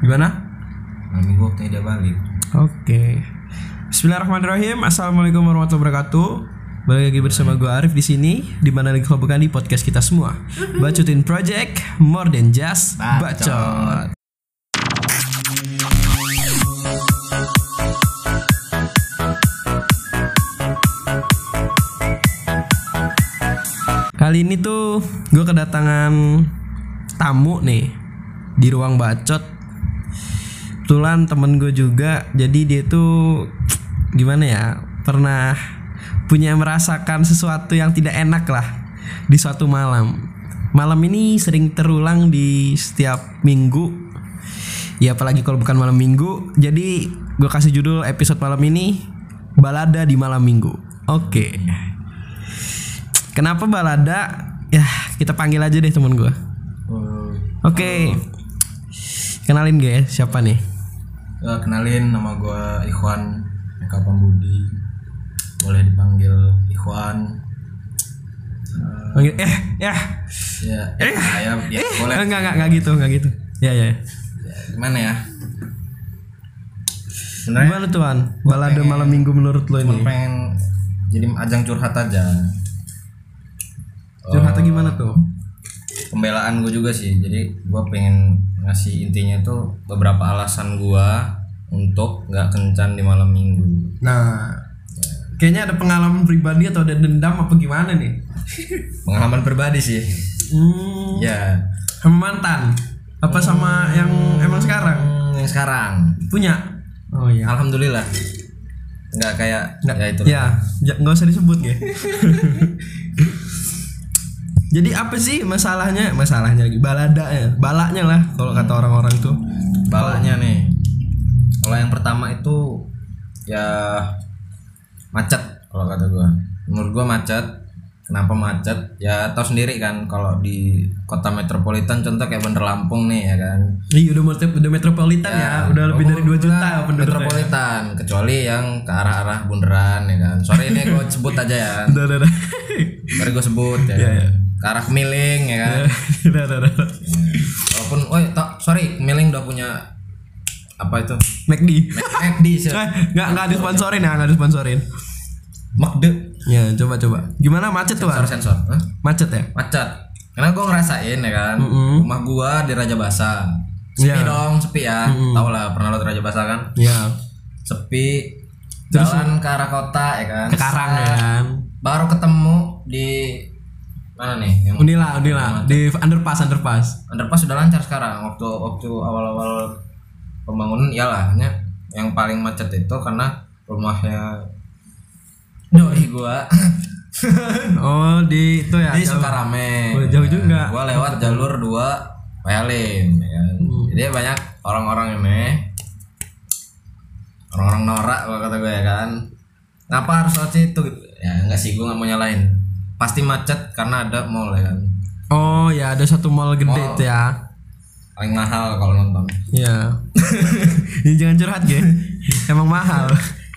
Gimana? Malam minggu waktunya dia balik. Oke. Bismillahirrahmanirrahim. Assalamualaikum warahmatullahi wabarakatuh. Balik lagi bersama gue Arif di sini, di mana lagi kalau bukan di podcast kita semua. Bacotin Project, more than just bacot. Kali ini tuh gue kedatangan tamu nih di ruang bacot kebetulan temen gue juga jadi dia tuh gimana ya pernah punya merasakan sesuatu yang tidak enak lah di suatu malam. Malam ini sering terulang di setiap minggu. Ya apalagi kalau bukan malam minggu. Jadi gue kasih judul episode malam ini balada di malam minggu. Oke. Kenapa balada? Ya kita panggil aja deh temen gue oke. kenalin guys siapa nih Ya, kenalin nama gua Ikhwan Eka Pambudi. Boleh dipanggil Ikhwan. Panggil eh ya Ya, eh, saya ya, boleh. enggak enggak enggak gitu enggak gitu ya ya Ya, gimana ya? Sebenarnya gimana tuan balada pengen- malam minggu menurut lo ini pengen jadi ajang curhat aja. curhatnya gimana tuh Pembelaan gue juga sih. Jadi gua pengen ngasih intinya tuh beberapa alasan gua untuk nggak kencan di malam minggu. nah kayaknya ada pengalaman pribadi atau ada dendam apa gimana nih? Pengalaman pribadi sih. hmm, Ya, sama mantan? Apa sama yang emang sekarang? Hmm, yang sekarang. Punya? Oh iya. Alhamdulillah. Nggak kayak Nggak, ya itu ya nggak usah disebut ya jadi apa sih masalahnya? Masalahnya lagi balada ya balaknya lah kalau kata orang-orang tuh. Balanya nih. Kalau yang pertama itu ya macet kalau kata gua. Menurut gua macet. Kenapa macet? Ya tahu sendiri kan kalau di kota metropolitan contoh kayak Bandar Lampung nih ya kan? Iya udah udah metropolitan ya, udah lebih dari 2 juta penduduknya. metropolitan kecuali yang ke arah-arah bundaran ya kan? Sorry ini gua sebut aja ya. Udah. sorry gua sebut ya. Iya, iya. Ke arah Kemiling ya kan Udah udah udah. Walaupun, oh tak, sorry, Miling udah punya apa itu? McD. McD sih. Eh, nggak nggak disponsorin ya, nggak disponsorin. McD. Ya, coba coba. Gimana macet tuh? Sensor sensor. Hah? Macet ya? Macet. Karena gue ngerasain ya kan. Mm-mm. Rumah gua di Raja Basa. Sepi Iya. dong, sepi ya. Tahu lah, pernah lo di Raja Basa kan? Ya. Sepi. Jalan ke arah kota ya kan. Ke Karang ya kan. Baru ketemu di mana nih? Yang Unila, Unila di underpass, underpass. underpass sudah lancar sekarang. Waktu waktu awal-awal pembangunan iyalah yang paling macet itu karena rumahnya doi gua Oh, di itu ya. di jauh. Sukarame. Oh, jauh juga. Gua lewat jalur 2 Payalim ya kan. Hmm. Jadi banyak orang-orang ini orang-orang norak kalau kata gue ya kan. Ngapa harus lewat situ gitu? Ya enggak sih gua nggak mau nyalain. Pasti macet karena ada mall ya kan. Oh, ya ada satu mall gede Mall. itu ya. Paling mahal kalau nonton. Ya. Ini jangan curhat ya. Emang mahal.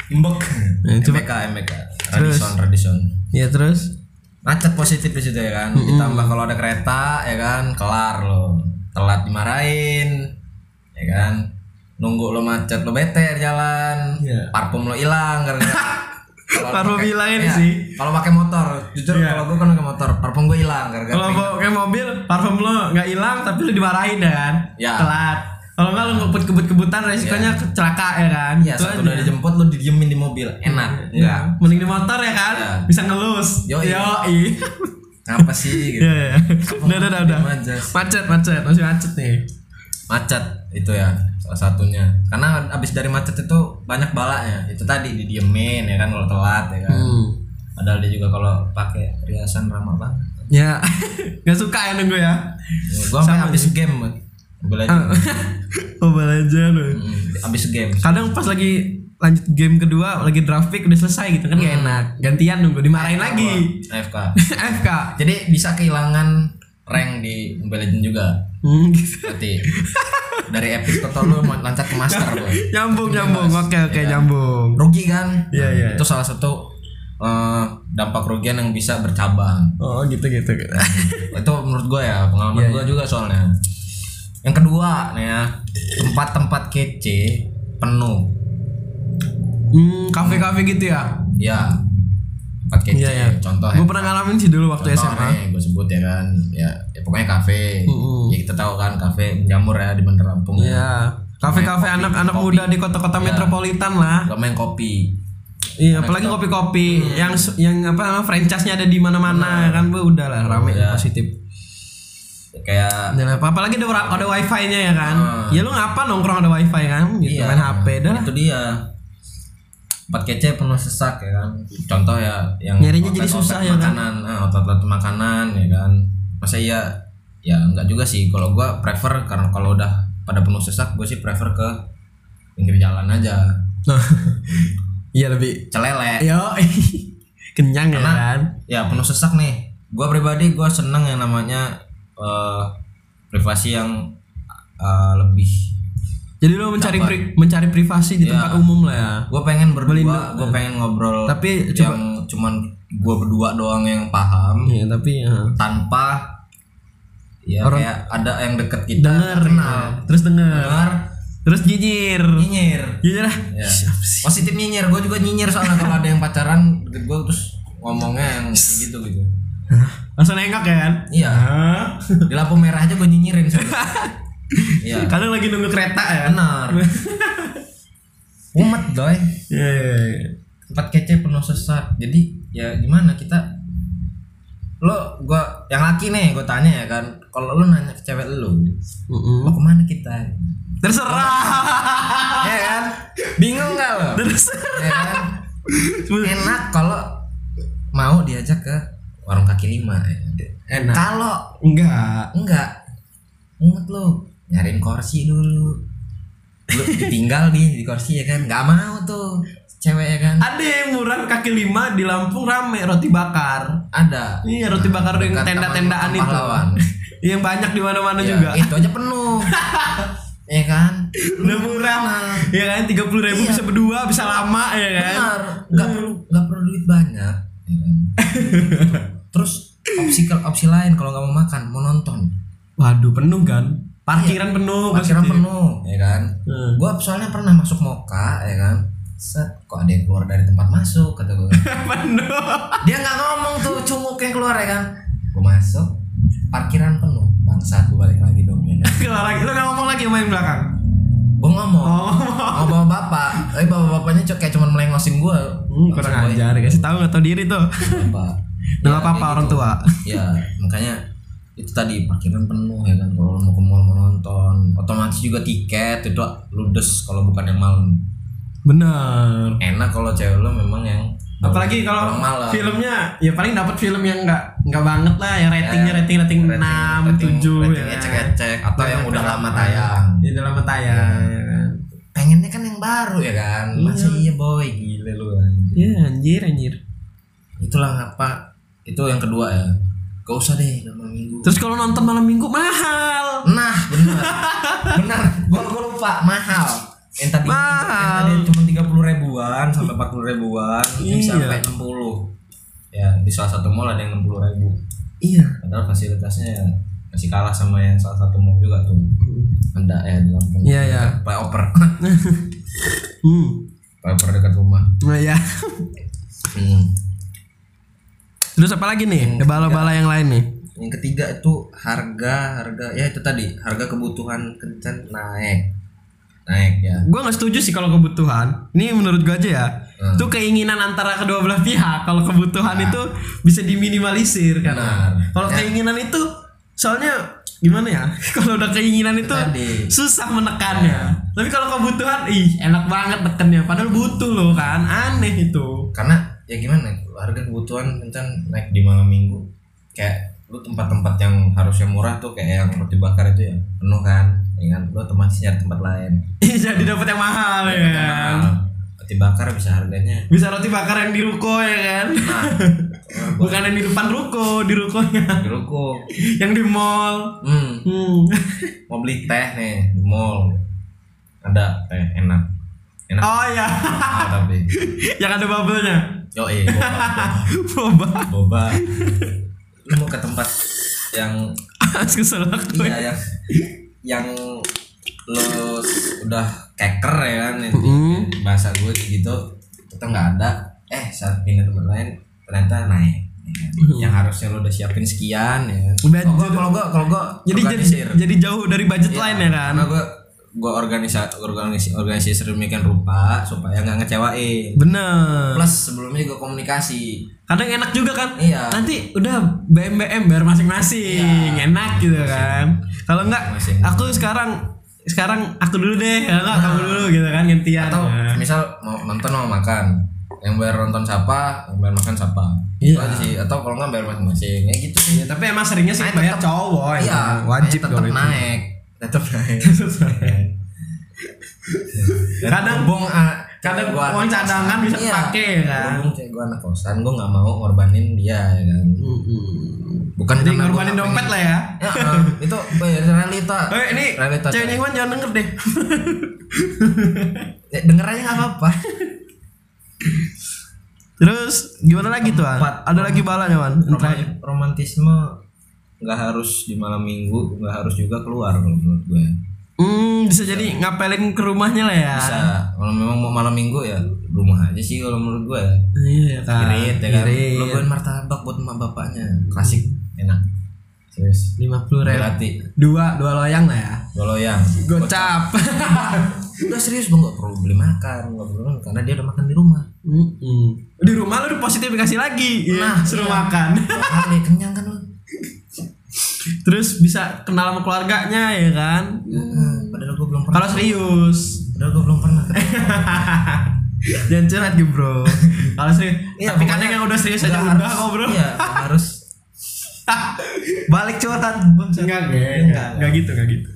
Mbok. Ya, coba. MBK MBK. Radisson Radisson. Ya terus. Macet positif di situ ya kan. Ditambah kalau ada kereta ya kan kelar lo. Telat dimarahin. Ya kan. Nunggu lo macet lo bete di jalan. Iya. Parfum lo hilang Kalau Parfum pakai- hilang ini iya, sih. Kalau pakai motor, jujur Iya. kalau gue kan pakai motor, parfum gue hilang Kalau mau kayak mobil, parfum lo nggak hilang tapi lo dimarahin ya kan? Ya. Telat. Kalau nggak lo ngebut kebut-kebutan resikonya kecelakaan ya kan? Iya, saat aja. udah dijemput lo didiemin di mobil, enak. Iya. Enggak. Mending di motor ya kan? Iya. Bisa ngelus. Yoi. Yoi. Ngapa sih gitu? Iya, iya. Udah, udah, udah. Macet, macet, masih macet nih. macet itu ya salah satunya karena abis dari macet itu banyak balanya itu tadi didiemin ya kan kalau telat ya kan Hmm. padahal dia juga kalau pakai riasan ramah banget Ya, nggak suka ya nunggu ya. ya, gua sampai habis game Mobile Legends aja lo. Hmm, habis game Kadang pas lagi lanjut game kedua lagi draft pick udah selesai gitu kan Hmm. gak enak. Gantian nunggu dimarahin lagi. AFK FK. jadi bisa kehilangan rank di Mobile Legends juga Hmm, gitu. berarti dari epic ke lu loncat ke master boy. nyambung nyambung. oke oke nyambung. Rugi kan? Iya, iya. itu salah satu eh, dampak kerugian yang bisa bercabang. Oh gitu gitu gitu. Itu menurut gue ya pengalaman Iya, gue juga soalnya. Yang kedua nih ya tempat-tempat kece penuh. Hmm, kafe-kafe gitu ya. ya tempat kece Iya, iya. contoh Gue pernah ngalamin sih dulu waktu contoh SMA. nih gue sebut ya kan ya, ya pokoknya kafe Mm-mm. ya kita tahu kan kafe menjamur ya di Bandar Lampung ya. Iya. Kafe-kafe anak-anak muda di kota-kota Iya. metropolitan lah. Gak main kopi Iya, apalagi kopi-kopi yang su- yang apa namanya franchise-nya ada di mana-mana kan, bu udah lah rame Iya. positif. kayak Dan apa apalagi ada ada wifi-nya ya kan. Hmm. Ya lu ngapa nongkrong ada wifi kan? Gitu Iya. main HP dah. itu dia tempat kece penuh sesak ya kan? Contoh ya yang Nyarinya jadi susah ya kan? makanan ah, outlet-outlet makanan ya kan? Masa iya? Ya enggak juga sih. Kalau gua prefer karena kalau udah pada penuh sesak gue sih prefer ke pinggir jalan aja. Iya lebih celele. Yo, kenyang ya Karena- kan? ya penuh sesak nih. Gua pribadi gua seneng yang namanya eh, privasi yang eh, lebih Jadi lu mencari pri- mencari privasi di Iya. tempat umum lah ya. gue pengen berdua gue pengen ngobrol Tapi yang cuman gue berdua doang yang paham. Iya, tapi ya. Tanpa ya Orang- kayak ada yang deket kita kenal. ya. terus denger dengar. Terus nyinyir nyinyir. Nyinyir lah. Ya. positif nyinyir. Gue juga nyinyir soalnya kalau ada yang pacaran gue terus ngomongnya yang gitu gitu. Langsung nengok ya kan? Iya. Di lampu merah aja gue nyinyirin. iya. Kadang lagi nunggu kereta ya. Benar. Umat doy Iya, iya, iya. tempat kece penuh sesak. Jadi ya gimana kita? Lo gua yang laki nih gue tanya ya kan. Kalau lo nanya ke cewek lo Mm-mm. mau ke mana kita? Terserah. Ya kan? Bingung gak lo? Terus ya kan? Enak kalau mau diajak ke warung kaki lima ya. enak. Kalau enggak. enggak inget lo nyariin kursi dulu. Lu ditinggal nih di kursi ya kan? Nggak mau tuh cewek ya kan? Ada yang murah kaki lima di Lampung rame roti bakar. Ada. Iya roti bakar yang Dekat tenda-tendaan itu. Pahlawan. yang banyak di mana-mana Ya, juga. itu aja penuh. Ya kan? Udah murah. Ya kan? tiga puluh ribu Iya. bisa berdua bisa lama ya kan? Benar. Nggak perlu nggak perlu duit banyak ya kan? terus opsi opsi lain kalau nggak mau makan mau nonton. Waduh penuh kan parkiran penuh parkiran pasti. penuh ya kan? Hmm. gua soalnya pernah masuk moka ya kan? Set kok ada yang keluar dari tempat masuk kata gue penuh. Dia nggak ngomong tuh cunguk yang keluar ya kan? Gua masuk parkiran penuh. Bangsat gua balik lagi dong ya kan? Keluar lagi. Lu nggak ngomong lagi yang belakang? Gua ngomong. Oh. Mau bawa bapak. Eh bapak bapaknya cok kayak cuman melengosin gua. Hmm, kurang ajar. kasih tahu nggak tahu diri tuh. Bapak. Nggak Ya, apa-apa kayak orang gitu. tua. Ya makanya itu tadi parkiran penuh ya kan? Kalau mau ke mall mau nonton. Otomatis juga tiket itu ludes kalau bukan yang malam. Bener enak kalau cewek lo memang yang apalagi kalau filmnya ya paling dapat film yang nggak nggak banget lah yang ratingnya Ya, rating rating enam tujuh rating ya. ecek-ecek atau yang udah lama tayang. Ya udah lama tayang ya. kan? Pengennya kan yang baru ya kan? Masa iya boy. Gile lu ya anjir anjir. Itulah ngapa itu yang kedua ya gak usah deh malam minggu terus kalau nonton malam minggu mahal Nah, benar. benar. Gua, gua lupa mahal. Yang tadi Mahal. yang tadi cuma tiga puluh ribuan sampai empat puluh ribuan, Iya. sampai enam puluh. Ya di salah satu mall ada yang enam puluh ribu. iya Padahal fasilitasnya ya masih kalah sama yang salah satu mall juga tuh. Ada ya di Lampung. Iya, iya. Flyover. hmm Flyover dekat rumah. nah ya Hmm. Terus apa lagi nih? Bala-bala yang lain nih? Yang ketiga itu harga harga ya itu tadi harga kebutuhan kencan naik. Naik ya. gue nggak setuju sih kalau kebutuhan. Ini menurut gue aja ya. Hmm. itu keinginan antara kedua belah pihak. Kalau kebutuhan itu bisa diminimalisir kan? Kalau Ya. keinginan itu soalnya gimana ya? Kalau udah keinginan itu Tadi. susah menekannya. Tapi kalau kebutuhan ih enak banget tekennya padahal butuh loh kan? Aneh itu. Karena ya gimana harga kebutuhan kencan naik di malam minggu. Kayak lu tempat-tempat yang harusnya murah tuh kayak yang roti bakar itu ya penuh kan? Ya kan? Lu otomatis nyari tempat lain. Ih, jadi dapat yang mahal ya Tempat yang kan? mahal. roti bakar bisa harganya. Bisa roti bakar yang di ruko ya kan? Nah bukan yang di depan ruko di rukonya. Di ruko. Yang di mall. Hmm. Hmm. mau beli teh nih di mall. Ada teh enak. Enak. Oh ya mahal tapi. Yang ada bubble-nya yo eh boba boba. boba. Lu mau ke tempat yang kesel aku iya yang yang lo udah keker ya kan Mm. bahasa gue gitu tetap nggak ada. Eh saat pindah tempat lain ternyata naik. Ya yang harusnya lo udah siapin sekian ya kan. Kalau gua- kalau gua kalau gua jadi jadi jadi jauh dari budget lain ya kan? karena gua gua organisa organisasi organisasi sedemikian rupa supaya nggak ngecewain. Bener. Plus sebelumnya juga komunikasi. Kadang enak juga kan? Iya. nanti udah BM-BM bayar masing-masing. Enak gitu kan? Kalau enggak aku sekarang sekarang aku dulu deh. Ya enggak kamu dulu gitu kan gantian. Atau Nah. misal mau nonton mau makan. Yang bayar nonton siapa yang bayar makan siapa. Iya. Itu aja sih. Atau kalau nggak bayar masing-masing. Ya gitu sih. Ya, tapi emang seringnya sih Naik bayar tetep- cowok iya emang. wajib tetap kalau itu. naik. Tetap naik. Dan Kadang- berhubung, ah, kadang gua uang anak cadangan bisa Iya. pakai ya kan? Berhubung kayak gue anak kosan gue nggak mau ngorbanin dia ya kan? Bukan jadi gua ngorbanin dompet lah ya? Ya, ah, itu realita. Eh ini realita ceweknya. Iwan jangan denger deh. Ya, denger aja nggak apa-apa. Terus gimana lagi tuh. Ada lagi balanya Wan romantisme nggak harus di malam minggu nggak harus juga keluar kalau menurut gue Hmm, bisa jadi ngapelin ke rumahnya lah ya. bisa kalau memang mau malam minggu ya rumah aja sih kalau menurut gue ya Iya kan. irit ya kan Irit. lo buat martabak buat emak bapaknya klasik enak serius lima puluh ribu. berarti Dua dua loyang lah ya. kalau yang Gocap. udah serius bang nggak perlu beli makan nggak perlu karena dia udah makan di rumah Mm-mm. Di rumah lu positif dikasih lagi. Iya, suruh iya. makan. Dua kali kenyang kan Terus bisa kenal sama keluarganya ya kan. Hmm, padahal gue belum pernah Kalau serius. padahal gue belum pernah Jangan curhat gitu bro. Kalau serius. Iya, Tapi kadang pokoknya yang udah serius aja nggak udah harus- kok bro. iya harus Balik curhat. Enggak, enggak, enggak, enggak gitu, enggak gitu.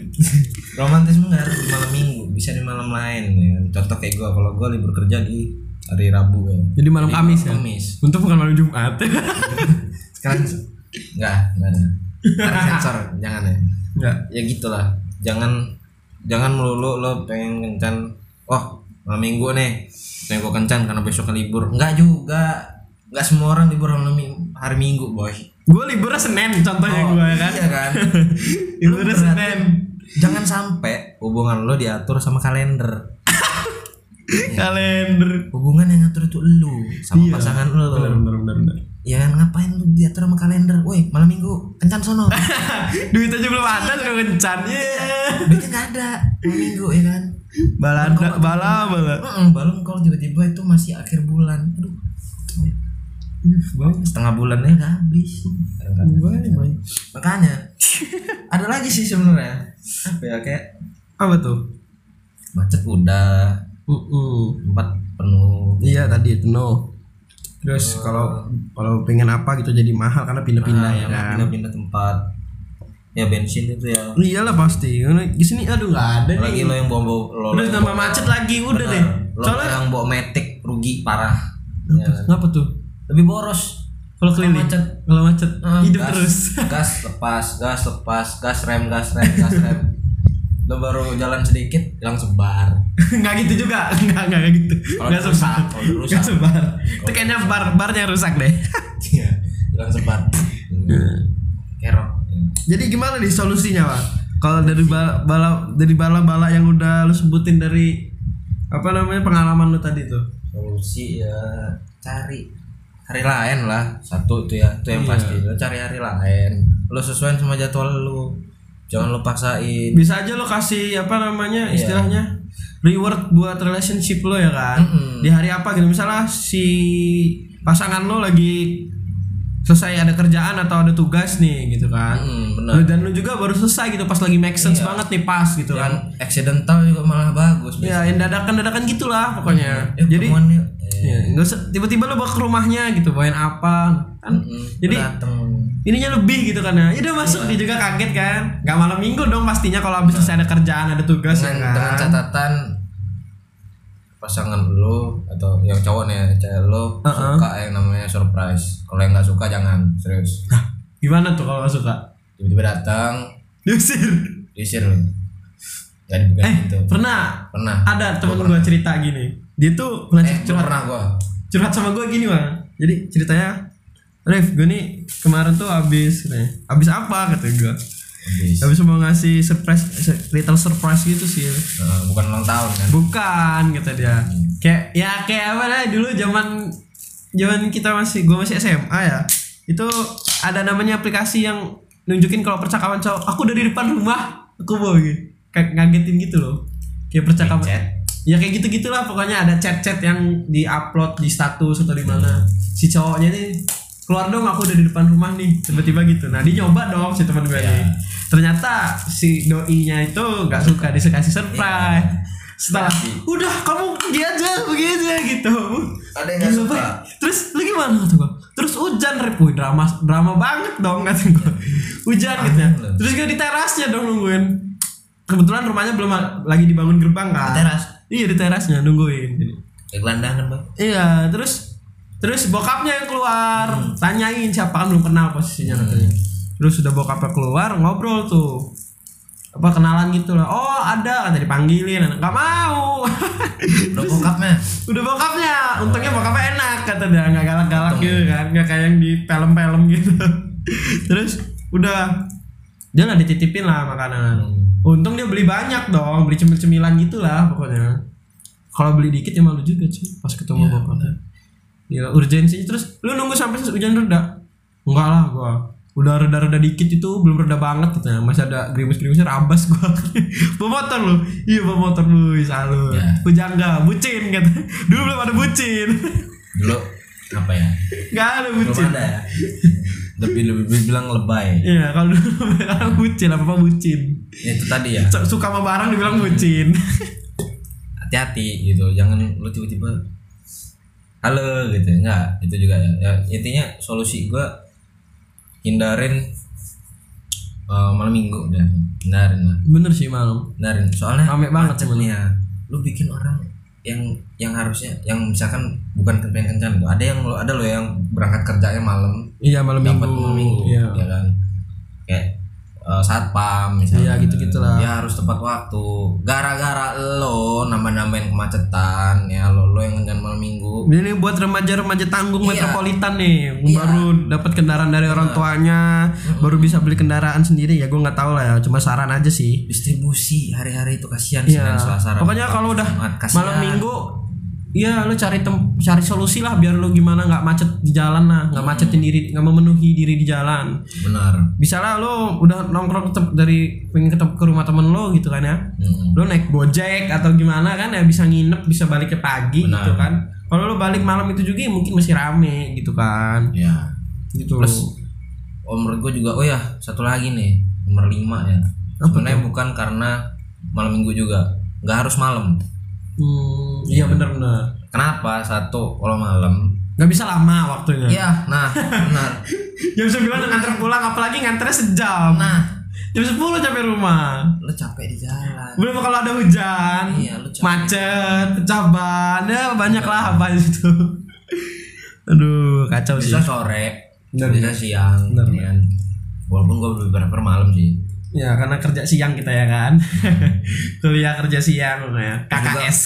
romantisme nggak harus di malam minggu bisa di malam lain ya kan. contoh kayak gue kalau gue libur kerja di hari Rabu ya Jadi malam Kamis ya. Kamis Untuk bukan malam Jumat. sekarang nggak nggak ada Ntar sensor jangan ya. Enggak. ya gitulah. Jangan jangan melulu lo pengen kencan oh malam minggu nih pengen gue kencan karena besok libur. Nggak juga. Nggak semua orang libur hari minggu boy. Gue liburnya Senin contohnya Oh, gue kan. iya kan? Liburnya Lu berarti- Senin. jangan sampai hubungan lo diatur sama kalender Kalender. hubungan yang ngatur itu lu sama Iya. pasangan lo Benar benar benar. benar. ya kan ngapain lu diatur sama kalender woi malam minggu kencan sono Duit aja belum ada sudah kencan. Iya. duitnya nggak ada malam minggu ya kan Balada bala bala. Balon kalau tiba-tiba itu masih akhir bulan aduh setengah bulannya udah habis makanya ada lagi sih sebenarnya apa ya kayak Apa tuh? macet udah Tempat penuh Iya tadi itu no. Terus kalau kalau pengen apa gitu jadi mahal karena pindah-pindah ya Nah, kan. pindah-pindah tempat ya bensin itu ya Iyalah pasti. Di sini aduh nggak ada lagi nih. lo yang bawa bawa lo Udah tambah macet lagi udah Bener. deh. lo Soalnya yang bawa metik rugi parah ya, kan? ngapa tuh? lebih boros Kalau keliling macet. Kalau macet Ah, hidup gas, terus. gas lepas gas lepas gas rem gas rem gas rem lo baru jalan sedikit hilang sebar Enggak gitu juga. Enggak enggak gitu. Rusak, sebar. Enggak sebar. Itu kayaknya bar barnya rusak deh. Iya, hilang sebar kerok Jadi gimana nih solusinya, Pak? Kalau dari bala, bala dari bala-bala yang udah lu sebutin dari apa namanya pengalaman lu tadi tuh. solusi ya cari hari lain lah satu itu ya itu yang Iya. pasti lo cari hari lain lo sesuaiin sama jadwal lu jangan lo paksain Bisa aja lo kasih apa namanya Iya. istilahnya reward buat relationship lo ya kan. Mm-mm. Di hari apa gitu misalnya si pasangan lo lagi selesai ada kerjaan atau ada tugas nih gitu kan. Hmm, Lu- benar Dan lu juga baru selesai gitu pas lagi make sense Iya. banget nih pas gitu yang kan. accidental juga malah bagus Ya, yang dadakan-dadakan gitulah pokoknya. Eh, Jadi ketemuan yuk. Eh, ya, nggak usah tiba-tiba lu bawa ke rumahnya gitu, bawain apa kan. mm, Jadi dateng ininya lebih gitu kan ya. Ya udah masuk dia juga kaget kan. Gak malam minggu dong pastinya kalau habis selesai ada kerjaan, ada tugas dengan, ya dengan kan. catatan pasangan lo atau yang cowok nih cewek lo Uh-uh. suka yang namanya surprise kalau yang nggak suka jangan serius Nah, gimana tuh kalau nggak suka? tiba-tiba datang Diusir. diusir jadi bukan Eh, gitu pernah pernah ada temen gua cerita gini. Dia tuh pernah eh curhat. pernah gua. Curhat sama gue gini bang. Jadi ceritanya Ref gue nih kemarin tuh abis katanya. abis apa? kata gue habis. Habis mau ngasih surprise little surprise gitu sih. Eh, bukan ulang tahun kan? Bukan kata dia. Kayak ya kayak apa lah dulu zaman zaman kita masih gue masih SMA ya. Itu ada namanya aplikasi yang nunjukin kalau percakapan cowok aku dari depan rumah. Aku mau gitu. Kayak ngagetin gitu loh. Kayak percakapan. Ya kayak gitu gitulah pokoknya ada chat-chat yang diupload di status atau di mana. Si cowoknya nih keluar dong aku udah di depan rumah nih. Tiba-tiba gitu. Nah dia nyoba dong si teman gue Iya. nih. Ternyata si doi-nya itu nggak suka dikasih surprise. Setelah udah kamu pergi aja pergi aja gitu. Ada yang Gila, suka. Terus lu gimana? gua. Terus hujan rep Wih, drama drama banget dong kata gua. Hujan gitu. Ya terus gue di terasnya dong nungguin. Kebetulan rumahnya belum lagi dibangun gerbang kan. Teras? Iya di terasnya nungguin. Kayak gelandangan bang iya terus terus bokapnya yang keluar. Tanyain siapa kan belum kenal posisinya katanya. Terus sudah bokapnya keluar ngobrol tuh. Apa kenalan gitu lah. Oh ada kata dipanggilin. Nggak mau. Udah bokapnya? Udah bokapnya. Untungnya bokapnya enak kata dia. Nggak galak-galak gitu kan. Nggak kayak yang di film-film gitu. Terus udah dia nggak dititipin lah makanan untung dia beli banyak dong beli cemil-cemilan gitu lah pokoknya. Kalau beli dikit ya malu juga sih pas ketemu bokapnya Gila, urgensinya. Terus lu nunggu sampai hujan reda? Enggak lah gua. Udah reda-reda dikit itu belum reda banget katanya. Masih ada gerimis-gerimisnya rabas gua. Bawa motor lu. Iya bawa motor lu salut. Ya. pujangga bucin kata. Dulu belum ada bucin. Dulu apa ya? Nggak ada bucin. ada ya? Lebih lebih bilang lebay. Iya kalau dulu bilang bucin apa apa bucin. Ya, itu tadi ya. Su- suka sama barang dibilang bucin. Hati-hati gitu jangan lu tiba-tiba halo gitu. Enggak itu juga ya, ya intinya solusi gua hindarin eh, malam minggu udah. Hindarin lah. Bener sih malam. Hindarin. Soalnya Rame banget macet cuman. nih ya lu bikin orang yang yang harusnya yang misalkan bukan kencan kencan ada yang lo ada lo yang berangkat kerjanya malam iya malam minggu, dapat malam minggu iya. ya kan? Kayak eh, satpam misalnya Iya, gitu-gitulah. dia harus tepat waktu gara-gara lo nambah-nambahin kemacetan ya lo lo yang kencan malam minggu ini buat remaja-remaja tanggung Iya. metropolitan nih Iya. baru dapat kendaraan dari orang tuanya baru bisa beli kendaraan sendiri ya gue nggak tahu lah ya cuma saran aja sih distribusi hari-hari itu kasihan Iya. Senin Selasa Pokoknya kalau udah malam minggu Iya, lu cari tem cari solusi lah biar lu gimana nggak macet di jalan lah, nggak macetin diri, nggak memenuhi diri di jalan. benar Bisa lah lu udah nongkrong dari pengen ketemu ke rumah temen lu gitu kan ya. Mm-mm. Lu naik Gojek atau gimana kan ya bisa nginep, bisa balik ke pagi Benar. gitu kan. Kalau lu balik malam itu juga ya mungkin masih rame gitu kan. ya Gitu. Plus, oh menurut gue juga oh ya satu lagi nih nomor lima ya sebenarnya bukan karena malam minggu juga nggak harus malam Hmm, iya benar-benar. kenapa satu kalau malam Nggak bisa lama waktunya. iya nah benar Jam 9 nganter pulang apalagi nganternya sejam. nah Jam 10 sampai rumah. lo capek di jalan Belum kalau ada hujan, Iya, lu capek. macet, pecah ban, ya banyak lah apa itu. Aduh, kacau sih. bisa sore bisa siang Benar. ya kan walaupun gue lebih prefer malam sih Ya karena kerja siang kita ya kan. Kuliah kerja siang ya. KKS.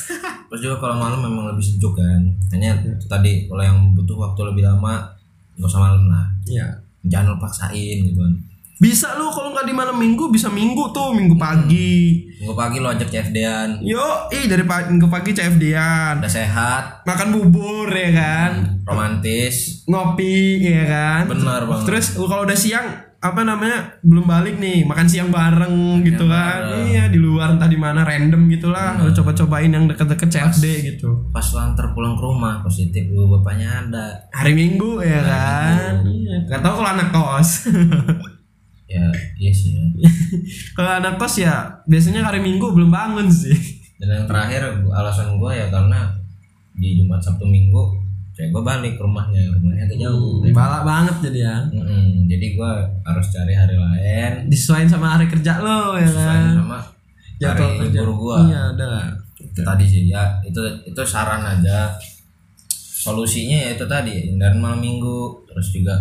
terus juga kalau malam memang lebih sejuk kan hanya itu tadi kalau yang butuh waktu lebih lama nggak usah malam lah Iya. jangan lu paksain gitu kan Bisa lu kalau nggak di malam minggu bisa minggu tuh, minggu pagi. minggu pagi lo ajak CFD-an Yo, ih dari pagi, minggu pagi CFD-an. udah sehat Makan bubur ya kan. romantis Ngopi ya kan. benar banget Terus kalau udah siang apa namanya belum balik nih makan siang bareng gitu kan. bareng. iya di luar entah di mana random gitulah. Lu coba-cobain yang deket-deket CFD gitu. pas lo antar pulang ke rumah positif lu bapaknya ada. Hari minggu ya kan? Iya. Nggak tahu kalau anak kos. Ya iya sih ya. kalau anak kos ya biasanya hari minggu belum bangun sih. Dan yang terakhir alasan gue ya karena di Jumat Sabtu Minggu cewek gue balik ke rumahnya rumahnya agak jauh. Balak banget jadi ya. Mm-mm, jadi gue harus cari hari lain. Disesuaikan sama hari kerja lo ya kan? Sama jadwal hari kerja. libur gue iya udah itu tadi sih ya itu itu saran aja. Solusinya ya itu tadi hindarin malam minggu. Terus juga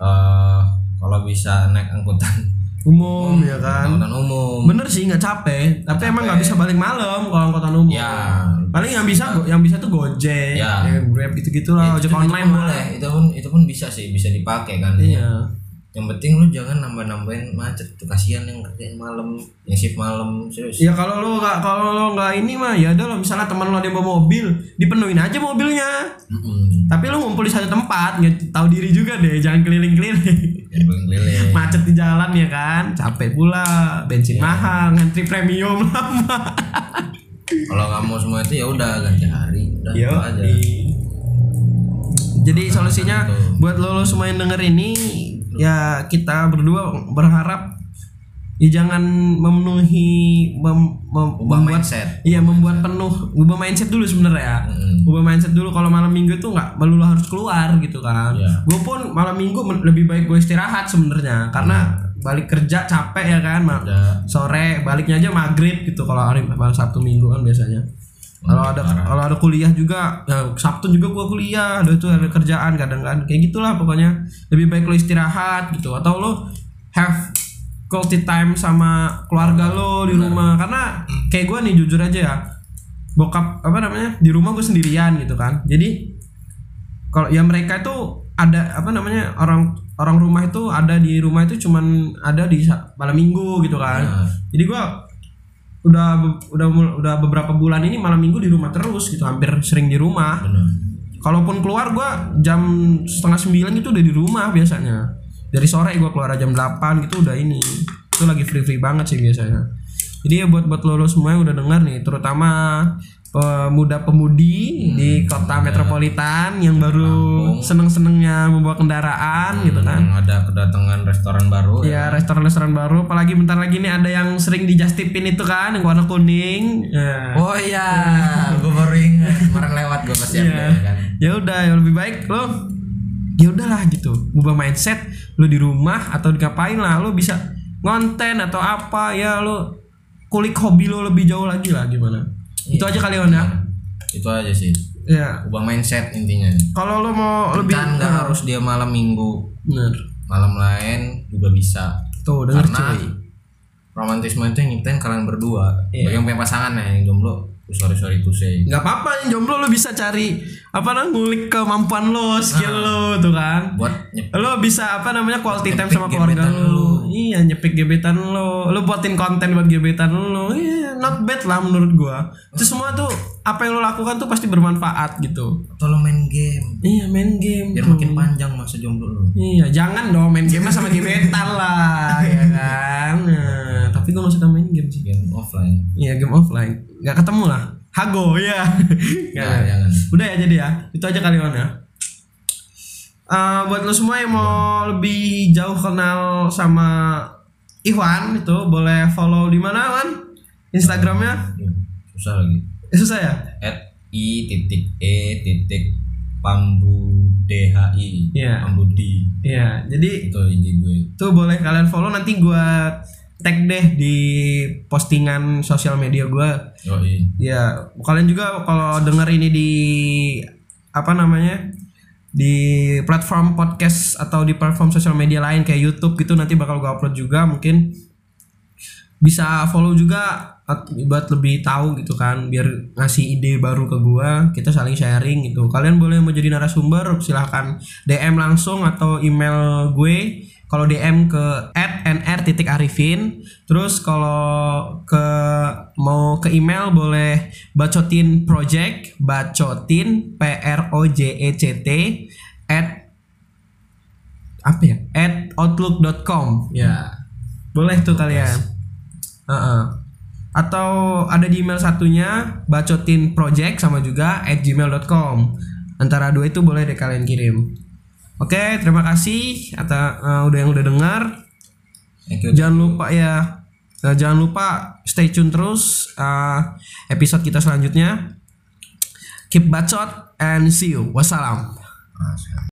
eh kalau bisa naik angkutan umum ya kan? angkutan umum. Bener sih nggak capek. Tapi emang nggak bisa balik malam kalau angkutan umum. Ya. Paling yang bisa yang bisa tuh gojek Ya. ya. grab gitu gitu lah ojek Itu- itu online boleh. boleh itu pun itu pun bisa sih bisa dipakai kan. Iya yang penting lu jangan nambah nambahin macet tuh kasihan yang kerja malam yang shift malam serius Ya kalau lo nggak kalau lo nggak ini mah ya udah lo misalnya teman lo ada yang bawa mobil, dipenuhin aja mobilnya. Mm-mm. Tapi lo ngumpul di satu tempat, nggak tahu diri juga deh, jangan keliling-keliling. yang keliling Macet di jalan ya kan, capek pula, bensin mahal, ngantri premium lama. kalau nggak mau semua itu ya udah ganti hari udah Yo, itu aja Jadi solusinya buat lo, lo semua yang denger ini ya kita berdua berharap ya jangan memenuhi mem- mem- ubah membuat mindset Iya membuat penuh ubah mindset dulu sebenarnya ya. Mm. Ubah mindset dulu kalau malam minggu itu nggak melulu harus keluar gitu kan. Iya. Gue pun malam minggu lebih baik gue istirahat sebenarnya karena balik kerja capek ya kan. Ma- Ada. Sore baliknya aja maghrib gitu kalau hari malam Sabtu Minggu kan biasanya. Kalau ada kalau ada kuliah juga ya Sabtu juga gua kuliah, ada itu ada kerjaan kadang kan kayak gitulah pokoknya. Lebih baik lo istirahat gitu atau lo have quality time sama keluarga lo di rumah karena kayak gua nih jujur aja ya. Bokap apa namanya? Di rumah gue sendirian gitu kan. Jadi kalau ya mereka itu ada apa namanya orang orang rumah itu ada di rumah itu cuman ada di malam minggu gitu kan jadi gua udah udah udah beberapa bulan ini malam minggu di rumah terus gitu hampir sering di rumah. Benar. Kalaupun keluar gua jam setengah sembilan itu udah di rumah biasanya. Dari sore gua keluar jam 8 gitu udah ini. Itu lagi free free banget sih biasanya. Jadi ya buat buat lo, lo semua yang udah dengar nih terutama pemuda-pemudi di kota metropolitan yang baru seneng-senengnya membawa kendaraan gitu kan. Yang ada kedatangan restoran baru ya. restoran-restoran baru. Apalagi bentar lagi nih ada yang sering di Just Tipin itu kan yang warna kuning. Ya oh iya gue baru ingat. Kemarin lewat gue pasti Iya. update kan. Ya udah yang lebih baik lo ya udahlah gitu. Ubah mindset lo di rumah atau ngapain lah lo bisa ngonten atau apa ya lo kulik hobi lo lebih jauh lagi lah gimana itu aja kali ya? Itu aja sih. Ya ubah mindset intinya. Kalau lo mau lebih kan nggak harus dia malam minggu. Bener. Malam lain juga bisa. Tuh denger karena cuy. romantisme itu yang nyiptain kalian berdua. Iya. yang punya pasangan ya yang jomblo sorry sorry to say nggak apa-apa yang jomblo lo bisa cari apa namanya ngulik kemampuan lo skill lo tuh kan. Buat nyep lo bisa apa namanya quality time sama keluarga lo iya nyepik gebetan lo. Lo buatin konten buat gebetan lo. Iya not bad lah menurut gua. Itu semua tuh apa yang lo lakukan tuh pasti bermanfaat gitu. Atau lo main game. Iya main game. Biar tuh. makin panjang masa jomblo lo. Iya jangan dong main game sama gebetan lah ya kan? Nah, tapi gua gak suka main game sih. Game offline. Iya game offline. Nggak ketemu lah. Hago ya nah, jangan Udah ya jadi ya. Itu aja kali ya. Eh, buat lo semua yang mau lebih jauh kenal sama Iwan itu boleh follow di mana Wan? Instagramnya? Susah lagi Eh, susah ya? at i titik e titik pambu dhi Iya. pambudi Iya. Jadi itu IG gue tuh boleh kalian follow nanti gua tag deh di postingan sosial media gua. Yoi. Ya, kalian juga kalau denger ini di apa namanya? Di platform podcast atau di platform sosial media lain kayak YouTube gitu nanti bakal gua upload juga mungkin. Bisa follow juga at- buat lebih tahu gitu kan biar ngasih ide baru ke gua kita saling sharing gitu. Kalian boleh mau jadi narasumber silahkan DM langsung atau email gue kalau DM ke @nr.arifin terus kalau ke mau ke email boleh bacotin project bacotin p r o j e c t at apa ya? At outlook.com ya. Boleh tuh kalian. Heeh. atau ada di email satunya bacotin project sama juga at gmail.com antara dua itu boleh deh kalian kirim oke terima kasih atau eh, udah yang udah dengar Thank you. jangan lupa ya eh, jangan lupa stay tune terus eh, episode kita selanjutnya keep bacot and see you wassalam.